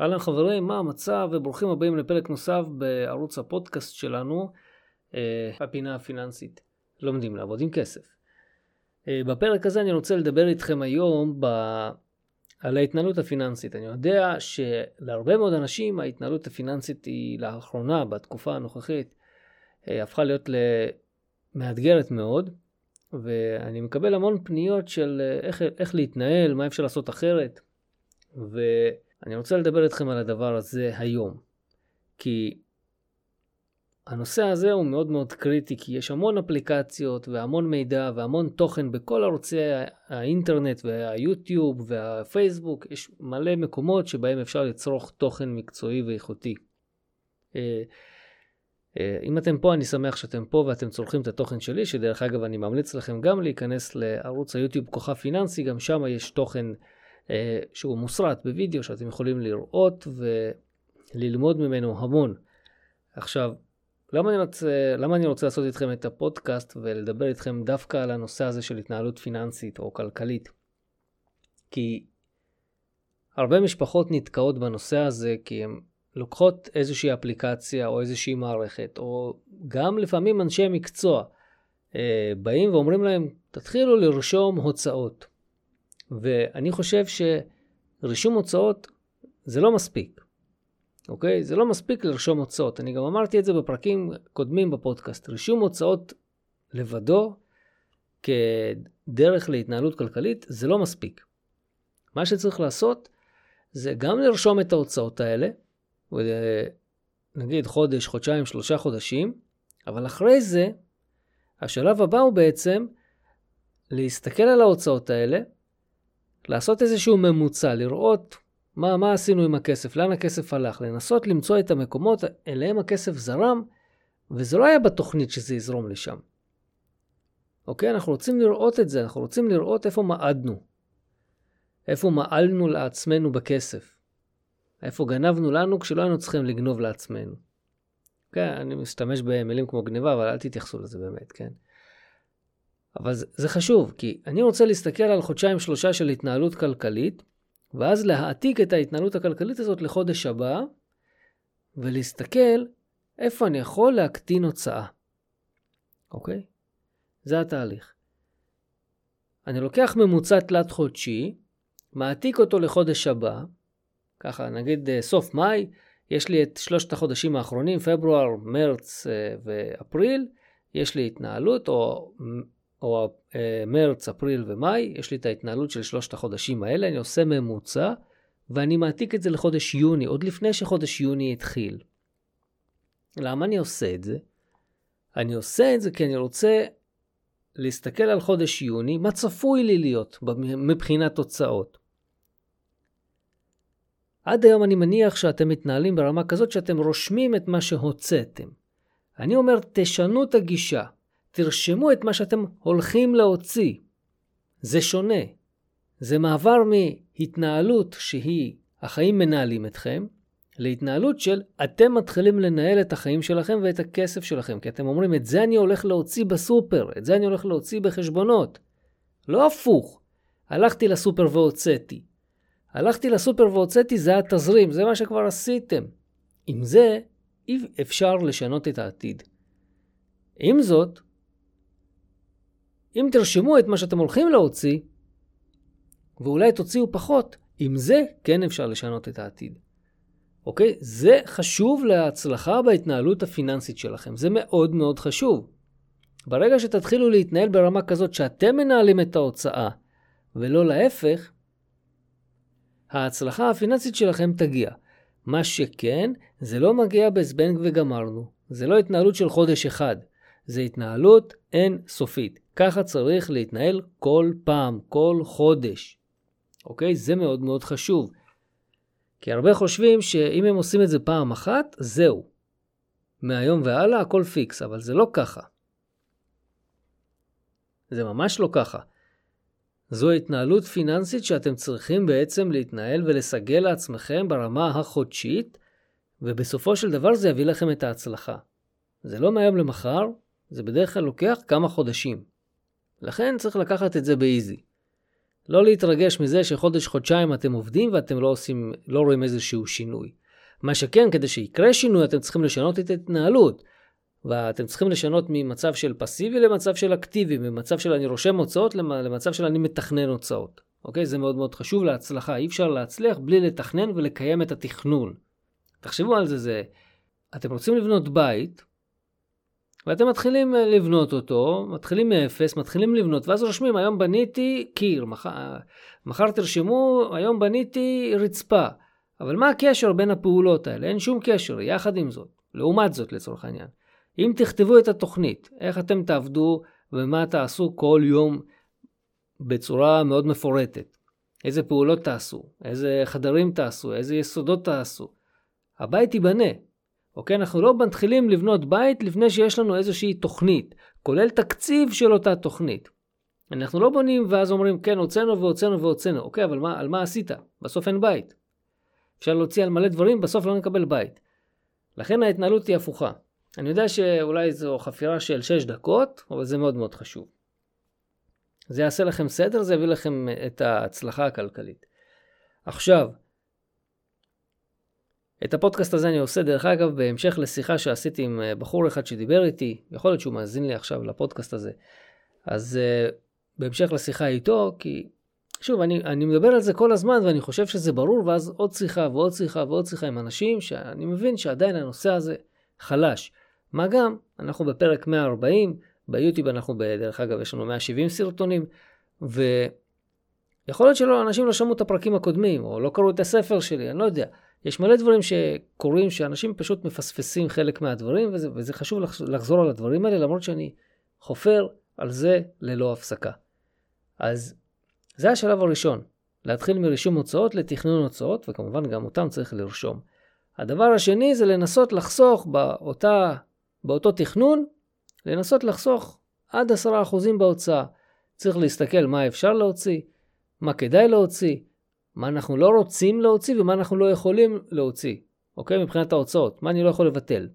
אהלן חברים, מה המצב וברוכים הבאים לפרק נוסף בערוץ הפודקאסט שלנו, אה, הפינה הפיננסית. לומדים לעבוד עם כסף. אה, בפרק הזה אני רוצה לדבר איתכם היום ב... על ההתנהלות הפיננסית. אני יודע שלהרבה מאוד אנשים ההתנהלות הפיננסית היא לאחרונה, בתקופה הנוכחית, אה, הפכה להיות מאתגרת מאוד, ואני מקבל המון פניות של איך, איך להתנהל, מה אפשר לעשות אחרת, ואני רוצה לדבר איתכם על הדבר הזה היום. כי הנושא הזה הוא מאוד מאוד קריטי, כי יש המון אפליקציות והמון מידע והמון תוכן בכל ערוצי האינטרנט והיוטיוב והפייסבוק, יש מלא מקומות שבהם אפשר לצרוך תוכן מקצועי ואיכותי. אה, אה, אם אתם פה, אני שמח שאתם פה ואתם צורכים את התוכן שלי, שדרך אגב אני ממליץ לכם גם להיכנס לערוץ היוטיוב כוכב פיננסי, גם שם יש תוכן שהוא מוסרט בווידאו שאתם יכולים לראות וללמוד ממנו המון. עכשיו, למה אני, רוצה, למה אני רוצה לעשות איתכם את הפודקאסט ולדבר איתכם דווקא על הנושא הזה של התנהלות פיננסית או כלכלית? כי הרבה משפחות נתקעות בנושא הזה כי הן לוקחות איזושהי אפליקציה או איזושהי מערכת, או גם לפעמים אנשי מקצוע אה, באים ואומרים להם, תתחילו לרשום הוצאות. ואני חושב שרישום הוצאות זה לא מספיק. אוקיי? זה לא מספיק לרשום הוצאות. אני גם אמרתי את זה בפרקים קודמים בפודקאסט. רישום הוצאות לבדו כדרך להתנהלות כלכלית זה לא מספיק. מה שצריך לעשות זה גם לרשום את ההוצאות האלה, נגיד חודש, חודשיים, שלושה חודשים, אבל אחרי זה, השלב הבא הוא בעצם להסתכל על ההוצאות האלה, לעשות איזשהו ממוצע, לראות מה, מה עשינו עם הכסף, לאן הכסף הלך, לנסות למצוא את המקומות אליהם הכסף זרם, וזה לא היה בתוכנית שזה יזרום לשם. אוקיי? אנחנו רוצים לראות את זה, אנחנו רוצים לראות איפה מעדנו. איפה מעלנו לעצמנו בכסף. איפה גנבנו לנו כשלא היינו צריכים לגנוב לעצמנו. כן, אני משתמש במילים כמו גניבה, אבל אל תתייחסו לזה באמת, כן? אבל זה, זה חשוב, כי אני רוצה להסתכל על חודשיים שלושה של התנהלות כלכלית, ואז להעתיק את ההתנהלות הכלכלית הזאת לחודש הבא, ולהסתכל איפה אני יכול להקטין הוצאה. אוקיי? זה התהליך. אני לוקח ממוצע תלת חודשי, מעתיק אותו לחודש הבא, ככה נגיד אה, סוף מאי, יש לי את שלושת החודשים האחרונים, פברואר, מרץ אה, ואפריל, יש לי התנהלות, או, או אה, מרץ, אפריל ומאי, יש לי את ההתנהלות של שלושת החודשים האלה, אני עושה ממוצע, ואני מעתיק את זה לחודש יוני, עוד לפני שחודש יוני התחיל. למה אני עושה את זה? אני עושה את זה כי אני רוצה להסתכל על חודש יוני, מה צפוי לי להיות מבחינת תוצאות. עד היום אני מניח שאתם מתנהלים ברמה כזאת שאתם רושמים את מה שהוצאתם. אני אומר, תשנו את הגישה, תרשמו את מה שאתם הולכים להוציא. זה שונה. זה מעבר מהתנהלות שהיא, החיים מנהלים אתכם, להתנהלות של אתם מתחילים לנהל את החיים שלכם ואת הכסף שלכם. כי אתם אומרים, את זה אני הולך להוציא בסופר, את זה אני הולך להוציא בחשבונות. לא הפוך. הלכתי לסופר והוצאתי. הלכתי לסופר והוצאתי, זה התזרים, זה מה שכבר עשיתם. עם זה אי אפשר לשנות את העתיד. עם זאת, אם תרשמו את מה שאתם הולכים להוציא, ואולי תוציאו פחות, עם זה כן אפשר לשנות את העתיד. אוקיי? זה חשוב להצלחה בהתנהלות הפיננסית שלכם. זה מאוד מאוד חשוב. ברגע שתתחילו להתנהל ברמה כזאת שאתם מנהלים את ההוצאה, ולא להפך, ההצלחה הפיננסית שלכם תגיע. מה שכן, זה לא מגיע בזבנג וגמרנו. זה לא התנהלות של חודש אחד. זה התנהלות אין סופית. ככה צריך להתנהל כל פעם, כל חודש. אוקיי? זה מאוד מאוד חשוב. כי הרבה חושבים שאם הם עושים את זה פעם אחת, זהו. מהיום והלאה הכל פיקס, אבל זה לא ככה. זה ממש לא ככה. זו התנהלות פיננסית שאתם צריכים בעצם להתנהל ולסגל לעצמכם ברמה החודשית, ובסופו של דבר זה יביא לכם את ההצלחה. זה לא מהיום למחר, זה בדרך כלל לוקח כמה חודשים. לכן צריך לקחת את זה באיזי. לא להתרגש מזה שחודש-חודשיים אתם עובדים ואתם לא, עושים, לא רואים איזשהו שינוי. מה שכן, כדי שיקרה שינוי, אתם צריכים לשנות את ההתנהלות. ואתם צריכים לשנות ממצב של פסיבי למצב של אקטיבי, ממצב של אני רושם הוצאות למצב של אני מתכנן הוצאות. אוקיי? זה מאוד מאוד חשוב להצלחה. אי אפשר להצליח בלי לתכנן ולקיים את התכנון. תחשבו על זה, זה, אתם רוצים לבנות בית, ואתם מתחילים אה, לבנות אותו, מתחילים מאפס, מתחילים לבנות, ואז רושמים, היום בניתי קיר, מחר, מחר תרשמו, היום בניתי רצפה. אבל מה הקשר בין הפעולות האלה? אין שום קשר, יחד עם זאת. לעומת זאת, לצורך העניין. אם תכתבו את התוכנית, איך אתם תעבדו ומה תעשו כל יום בצורה מאוד מפורטת. איזה פעולות תעשו, איזה חדרים תעשו, איזה יסודות תעשו. הבית ייבנה. אוקיי? אנחנו לא מתחילים לבנות בית לפני שיש לנו איזושהי תוכנית, כולל תקציב של אותה תוכנית. אנחנו לא בונים ואז אומרים, כן, הוצאנו והוצאנו והוצאנו. אוקיי, אבל מה, על מה עשית? בסוף אין בית. אפשר להוציא על מלא דברים, בסוף לא נקבל בית. לכן ההתנהלות היא הפוכה. אני יודע שאולי זו חפירה של 6 דקות, אבל זה מאוד מאוד חשוב. זה יעשה לכם סדר, זה יביא לכם את ההצלחה הכלכלית. עכשיו, את הפודקאסט הזה אני עושה דרך אגב בהמשך לשיחה שעשיתי עם אה, בחור אחד שדיבר איתי, יכול להיות שהוא מאזין לי עכשיו לפודקאסט הזה. אז uh, בהמשך לשיחה איתו, כי שוב, אני, אני מדבר על זה כל הזמן ואני חושב שזה ברור, ואז עוד שיחה ועוד שיחה ועוד שיחה עם אנשים שאני מבין שעדיין הנושא הזה חלש. מה גם, אנחנו בפרק 140, ביוטיוב אנחנו, דרך אגב, יש לנו 170 סרטונים, ויכול להיות שאנשים לא שמעו את הפרקים הקודמים, או לא קראו את הספר שלי, אני לא יודע. יש מלא דברים שקורים, שאנשים פשוט מפספסים חלק מהדברים, וזה, וזה חשוב לחזור על הדברים האלה, למרות שאני חופר על זה ללא הפסקה. אז זה השלב הראשון, להתחיל מרישום הוצאות לתכנון הוצאות, וכמובן גם אותם צריך לרשום. הדבר השני זה לנסות לחסוך באותה, באותו תכנון, לנסות לחסוך עד 10% בהוצאה. צריך להסתכל מה אפשר להוציא, מה כדאי להוציא, מה אנחנו לא רוצים להוציא ומה אנחנו לא יכולים להוציא, אוקיי? מבחינת ההוצאות, מה אני לא יכול לבטל.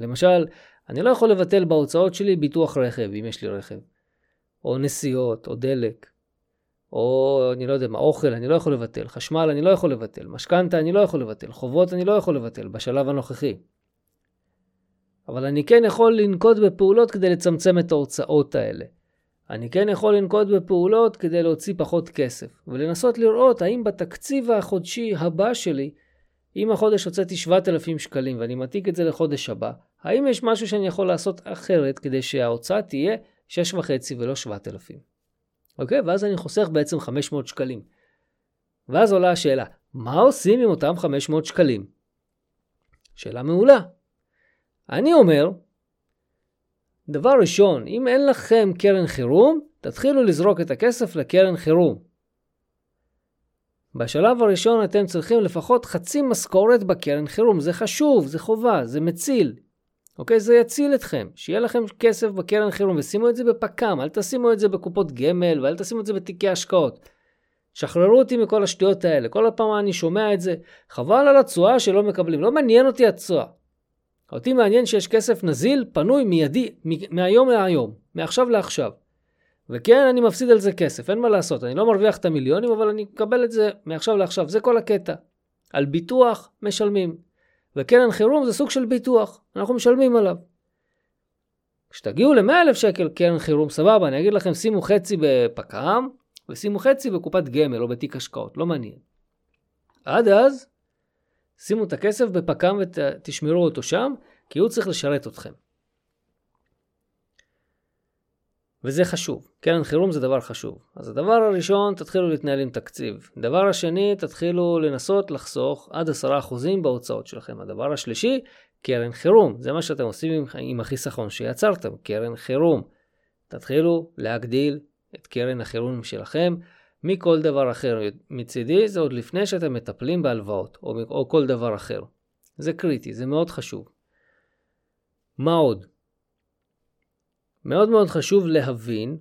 למשל, אני לא יכול לבטל בהוצאות שלי ביטוח רכב, אם יש לי רכב, או נסיעות, או דלק, או אני לא יודע מה, אוכל אני לא יכול לבטל, חשמל אני לא יכול לבטל, משכנתה אני לא יכול לבטל, חובות אני לא יכול לבטל בשלב הנוכחי. אבל אני כן יכול לנקוט בפעולות כדי לצמצם את ההוצאות האלה. אני כן יכול לנקוט בפעולות כדי להוציא פחות כסף, ולנסות לראות האם בתקציב החודשי הבא שלי, אם החודש הוצאתי 7,000 שקלים ואני מעתיק את זה לחודש הבא, האם יש משהו שאני יכול לעשות אחרת כדי שההוצאה תהיה 6.5 ולא 7,000. אוקיי? ואז אני חוסך בעצם 500 שקלים. ואז עולה השאלה, מה עושים עם אותם 500 שקלים? שאלה מעולה. אני אומר, דבר ראשון, אם אין לכם קרן חירום, תתחילו לזרוק את הכסף לקרן חירום. בשלב הראשון אתם צריכים לפחות חצי משכורת בקרן חירום, זה חשוב, זה חובה, זה מציל. אוקיי? זה יציל אתכם, שיהיה לכם כסף בקרן חירום ושימו את זה בפק"ם, אל תשימו את זה בקופות גמל ואל תשימו את זה בתיקי השקעות. שחררו אותי מכל השטויות האלה, כל הפעם אני שומע את זה, חבל על התשואה שלא מקבלים, לא מעניין אותי התשואה. אותי מעניין שיש כסף נזיל, פנוי, מיידי, מהיום להיום, מעכשיו לעכשיו. וכן, אני מפסיד על זה כסף, אין מה לעשות, אני לא מרוויח את המיליונים, אבל אני מקבל את זה מעכשיו לעכשיו, זה כל הקטע. על ביטוח משלמים. וקרן חירום זה סוג של ביטוח, אנחנו משלמים עליו. כשתגיעו ל-100,000 שקל קרן חירום, סבבה, אני אגיד לכם, שימו חצי בפק"ם, ושימו חצי בקופת גמל או בתיק השקעות, לא מעניין. עד אז, שימו את הכסף בפק"ם ותשמרו אותו שם, כי הוא צריך לשרת אתכם. וזה חשוב. קרן חירום זה דבר חשוב. אז הדבר הראשון, תתחילו להתנהל עם תקציב. דבר השני, תתחילו לנסות לחסוך עד 10% בהוצאות שלכם. הדבר השלישי, קרן חירום. זה מה שאתם עושים עם, עם החיסכון שיצרתם, קרן חירום. תתחילו להגדיל את קרן החירום שלכם מכל דבר אחר. מצידי זה עוד לפני שאתם מטפלים בהלוואות או, או כל דבר אחר. זה קריטי, זה מאוד חשוב. מה עוד? מאוד מאוד חשוב להבין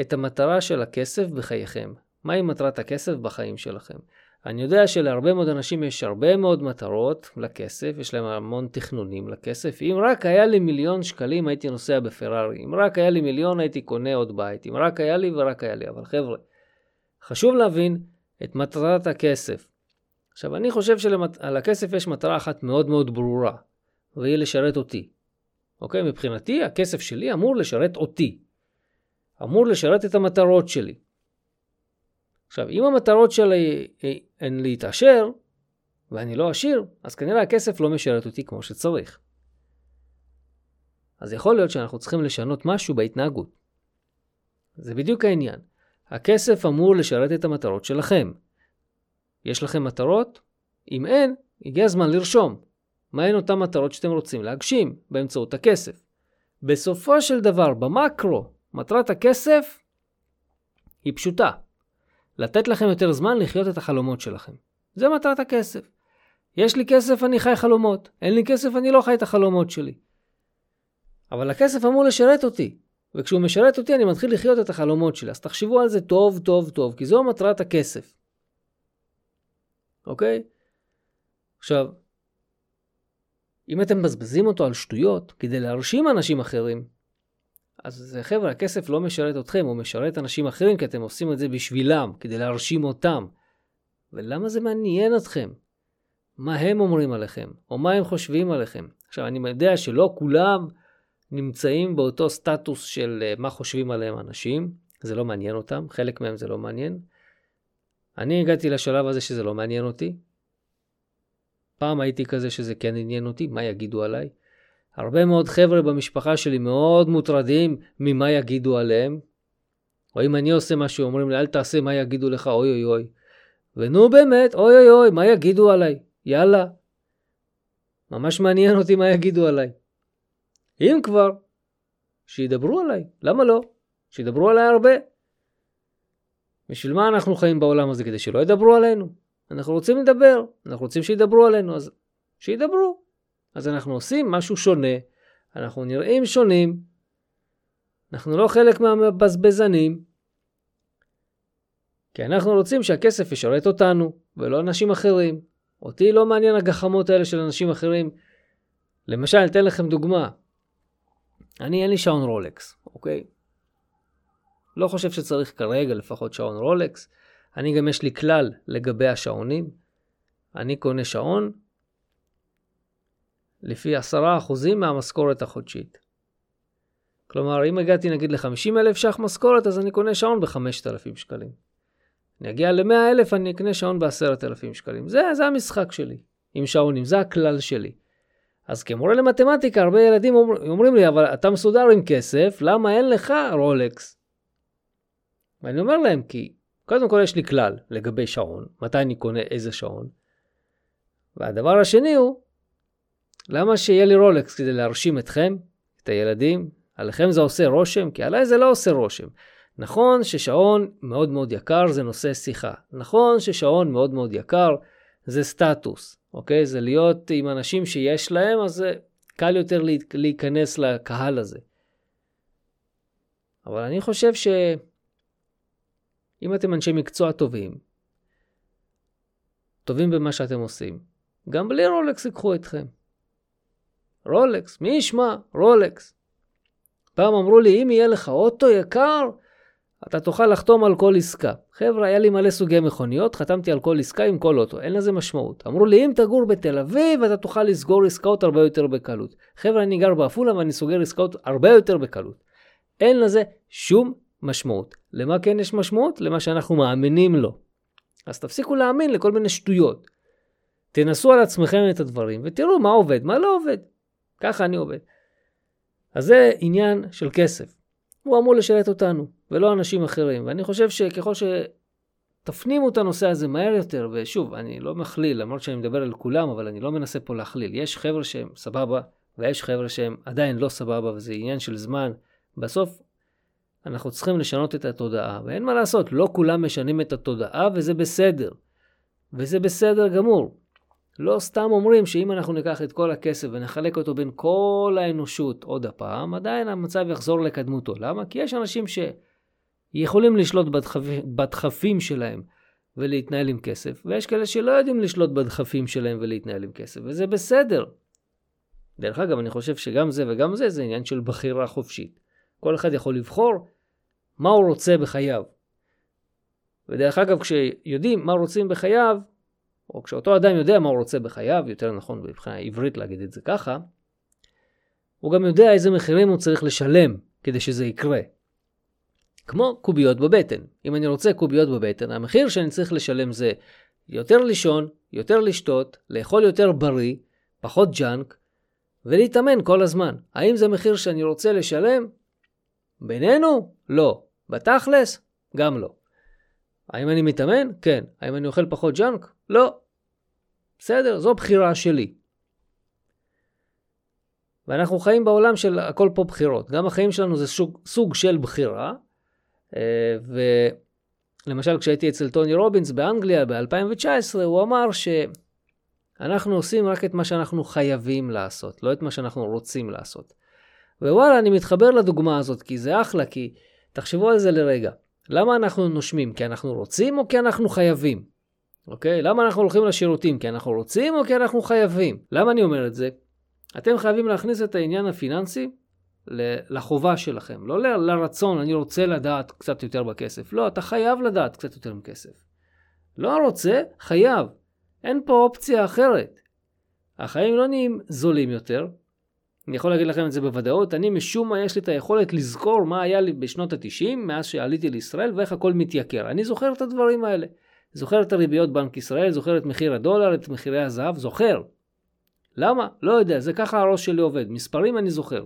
את המטרה של הכסף בחייכם. מהי מטרת הכסף בחיים שלכם? אני יודע שלהרבה מאוד אנשים יש הרבה מאוד מטרות לכסף, יש להם המון תכנונים לכסף. אם רק היה לי מיליון שקלים הייתי נוסע בפרארי, אם רק היה לי מיליון הייתי קונה עוד בית, אם רק היה לי ורק היה לי. אבל חבר'ה, חשוב להבין את מטרת הכסף. עכשיו, אני חושב שעל הכסף יש מטרה אחת מאוד מאוד ברורה, והיא לשרת אותי. אוקיי? מבחינתי, הכסף שלי אמור לשרת אותי. אמור לשרת את המטרות שלי. עכשיו, אם המטרות שלי הן להתעשר, ואני לא עשיר, אז כנראה הכסף לא משרת אותי כמו שצריך. אז יכול להיות שאנחנו צריכים לשנות משהו בהתנהגות. זה בדיוק העניין. הכסף אמור לשרת את המטרות שלכם. יש לכם מטרות? אם אין, הגיע הזמן לרשום. מהן אותן מטרות שאתם רוצים להגשים באמצעות הכסף. בסופו של דבר, במקרו, מטרת הכסף היא פשוטה. לתת לכם יותר זמן לחיות את החלומות שלכם. זה מטרת הכסף. יש לי כסף, אני חי חלומות. אין לי כסף, אני לא חי את החלומות שלי. אבל הכסף אמור לשרת אותי. וכשהוא משרת אותי, אני מתחיל לחיות את החלומות שלי. אז תחשבו על זה טוב, טוב, טוב, כי זו מטרת הכסף. אוקיי? עכשיו, אם אתם מבזבזים אותו על שטויות כדי להרשים אנשים אחרים, אז חבר'ה, הכסף לא משרת אתכם, הוא משרת אנשים אחרים, כי אתם עושים את זה בשבילם, כדי להרשים אותם. ולמה זה מעניין אתכם? מה הם אומרים עליכם, או מה הם חושבים עליכם. עכשיו, אני יודע שלא כולם נמצאים באותו סטטוס של אה, מה חושבים עליהם אנשים, זה לא מעניין אותם, חלק מהם זה לא מעניין. אני הגעתי לשלב הזה שזה לא מעניין אותי. פעם הייתי כזה שזה כן עניין אותי, מה יגידו עליי. הרבה מאוד חבר'ה במשפחה שלי מאוד מוטרדים ממה יגידו עליהם. או אם אני עושה משהו, אומרים לי, אל תעשה מה יגידו לך, אוי אוי אוי. ונו באמת, אוי אוי אוי, מה יגידו עליי? יאללה. ממש מעניין אותי מה יגידו עליי. אם כבר, שידברו עליי, למה לא? שידברו עליי הרבה. בשביל מה אנחנו חיים בעולם הזה? כדי שלא ידברו עלינו. אנחנו רוצים לדבר, אנחנו רוצים שידברו עלינו, אז שידברו. אז אנחנו עושים משהו שונה, אנחנו נראים שונים, אנחנו לא חלק מהבזבזנים, כי אנחנו רוצים שהכסף ישרת אותנו, ולא אנשים אחרים. אותי לא מעניין הגחמות האלה של אנשים אחרים. למשל, אתן לכם דוגמה. אני, אין לי שעון רולקס, אוקיי? לא חושב שצריך כרגע לפחות שעון רולקס. אני גם יש לי כלל לגבי השעונים. אני קונה שעון לפי 10% מהמשכורת החודשית. כלומר, אם הגעתי נגיד ל-50 אלף ש"ח משכורת, אז אני קונה שעון ב-5,000 שקלים. אני אגיע ל-100 אלף, אני אקנה שעון ב-10,000 שקלים. זה, זה המשחק שלי, עם שעונים, זה הכלל שלי. אז כמורה למתמטיקה, הרבה ילדים אומר, אומרים לי, אבל אתה מסודר עם כסף, למה אין לך רולקס? ואני אומר להם, כי קודם כל יש לי כלל לגבי שעון, מתי אני קונה איזה שעון. והדבר השני הוא, למה שיהיה לי רולקס כדי להרשים אתכם, את הילדים? עליכם זה עושה רושם? כי עליי זה לא עושה רושם. נכון ששעון מאוד מאוד יקר זה נושא שיחה. נכון ששעון מאוד מאוד יקר זה סטטוס, אוקיי? זה להיות עם אנשים שיש להם, אז זה קל יותר להיכנס לקהל הזה. אבל אני חושב שאם אתם אנשי מקצוע טובים, טובים במה שאתם עושים, גם בלי רולקס ייקחו אתכם. רולקס, מי ישמע? רולקס. פעם אמרו לי, אם יהיה לך אוטו יקר, אתה תוכל לחתום על כל עסקה. חבר'ה, היה לי מלא סוגי מכוניות, חתמתי על כל עסקה עם כל אוטו, אין לזה משמעות. אמרו לי, אם תגור בתל אביב, אתה תוכל לסגור עסקאות הרבה יותר בקלות. חבר'ה, אני גר בעפולה ואני סוגר עסקאות הרבה יותר בקלות. אין לזה שום משמעות. למה כן יש משמעות? למה שאנחנו מאמינים לו. אז תפסיקו להאמין לכל מיני שטויות. תנסו על עצמכם את הדברים ותראו מה עובד, מה לא עובד. ככה אני עובד. אז זה עניין של כסף. הוא אמור לשרת אותנו, ולא אנשים אחרים. ואני חושב שככל שתפנימו את הנושא הזה מהר יותר, ושוב, אני לא מכליל, למרות שאני מדבר על כולם, אבל אני לא מנסה פה להכליל. יש חבר'ה שהם סבבה, ויש חבר'ה שהם עדיין לא סבבה, וזה עניין של זמן. בסוף, אנחנו צריכים לשנות את התודעה, ואין מה לעשות, לא כולם משנים את התודעה, וזה בסדר. וזה בסדר גמור. לא סתם אומרים שאם אנחנו ניקח את כל הכסף ונחלק אותו בין כל האנושות עוד הפעם, עדיין המצב יחזור לקדמותו. למה? כי יש אנשים שיכולים לשלוט בדחפ... בדחפים שלהם ולהתנהל עם כסף, ויש כאלה שלא יודעים לשלוט בדחפים שלהם ולהתנהל עם כסף, וזה בסדר. דרך אגב, אני חושב שגם זה וגם זה זה עניין של בחירה חופשית. כל אחד יכול לבחור מה הוא רוצה בחייו. ודרך אגב, כשיודעים מה רוצים בחייו, או כשאותו אדם יודע מה הוא רוצה בחייו, יותר נכון מבחינה עברית להגיד את זה ככה, הוא גם יודע איזה מחירים הוא צריך לשלם כדי שזה יקרה. כמו קוביות בבטן. אם אני רוצה קוביות בבטן, המחיר שאני צריך לשלם זה יותר לישון, יותר לשתות, לאכול יותר בריא, פחות ג'אנק, ולהתאמן כל הזמן. האם זה מחיר שאני רוצה לשלם? בינינו? לא. בתכלס? גם לא. האם אני מתאמן? כן. האם אני אוכל פחות ג'אנק? לא. בסדר, זו בחירה שלי. ואנחנו חיים בעולם של הכל פה בחירות. גם החיים שלנו זה סוג, סוג של בחירה. אה, ולמשל, כשהייתי אצל טוני רובינס באנגליה ב-2019, הוא אמר שאנחנו עושים רק את מה שאנחנו חייבים לעשות, לא את מה שאנחנו רוצים לעשות. ווואלה, אני מתחבר לדוגמה הזאת, כי זה אחלה, כי תחשבו על זה לרגע. למה אנחנו נושמים? כי אנחנו רוצים או כי אנחנו חייבים? אוקיי? למה אנחנו הולכים לשירותים? כי אנחנו רוצים או כי אנחנו חייבים? למה אני אומר את זה? אתם חייבים להכניס את העניין הפיננסי לחובה שלכם, לא ל- לרצון, אני רוצה לדעת קצת יותר בכסף. לא, אתה חייב לדעת קצת יותר בכסף. לא רוצה, חייב. אין פה אופציה אחרת. החיים לא נהיים זולים יותר. אני יכול להגיד לכם את זה בוודאות, אני משום מה יש לי את היכולת לזכור מה היה לי בשנות ה-90, מאז שעליתי לישראל, ואיך הכל מתייקר. אני זוכר את הדברים האלה. זוכר את הריביות בנק ישראל, זוכר את מחיר הדולר, את מחירי הזהב, זוכר. למה? לא יודע, זה ככה הראש שלי עובד. מספרים אני זוכר.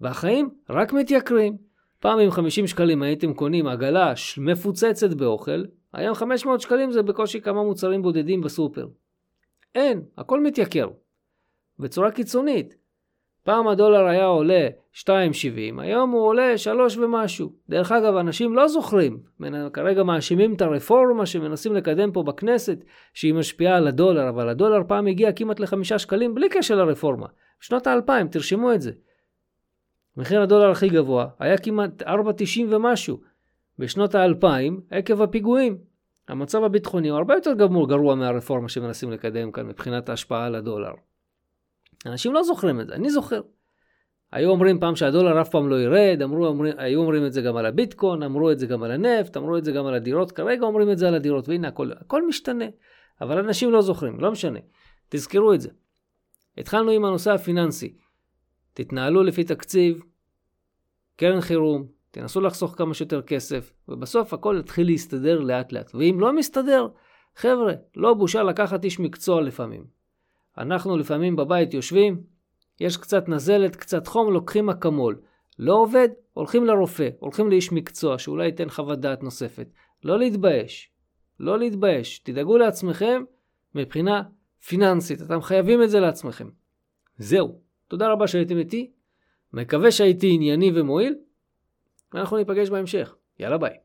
והחיים רק מתייקרים. פעם עם 50 שקלים הייתם קונים עגלה מפוצצת באוכל, היום 500 שקלים זה בקושי כמה מוצרים בודדים בסופר. אין, הכל מתייקר. בצורה קיצונית. פעם הדולר היה עולה 2.70, היום הוא עולה 3 ומשהו. דרך אגב, אנשים לא זוכרים, כרגע מאשימים את הרפורמה שמנסים לקדם פה בכנסת, שהיא משפיעה על הדולר, אבל הדולר פעם הגיע כמעט לחמישה שקלים בלי קשר לרפורמה. בשנות האלפיים, תרשמו את זה. מחיר הדולר הכי גבוה היה כמעט 4.90 ומשהו בשנות האלפיים עקב הפיגועים. המצב הביטחוני הוא הרבה יותר גמור גרוע מהרפורמה שמנסים לקדם כאן מבחינת ההשפעה על הדולר. אנשים לא זוכרים את זה, אני זוכר. היו אומרים פעם שהדולר אף פעם לא ירד, אמרו, אמרו, היו אומרים את זה גם על הביטקוין, אמרו את זה גם על הנפט, אמרו את זה גם על הדירות, כרגע אומרים את זה על הדירות, והנה הכל, הכל משתנה. אבל אנשים לא זוכרים, לא משנה. תזכרו את זה. התחלנו עם הנושא הפיננסי. תתנהלו לפי תקציב, קרן חירום, תנסו לחסוך כמה שיותר כסף, ובסוף הכל יתחיל להסתדר לאט לאט. ואם לא מסתדר, חבר'ה, לא בושה לקחת איש מקצוע לפעמים. אנחנו לפעמים בבית יושבים, יש קצת נזלת, קצת חום, לוקחים אקמול. לא עובד, הולכים לרופא, הולכים לאיש מקצוע שאולי ייתן חוות דעת נוספת. לא להתבייש. לא להתבייש. תדאגו לעצמכם מבחינה פיננסית. אתם חייבים את זה לעצמכם. זהו. תודה רבה שהייתם איתי. מקווה שהייתי ענייני ומועיל. ואנחנו ניפגש בהמשך. יאללה ביי.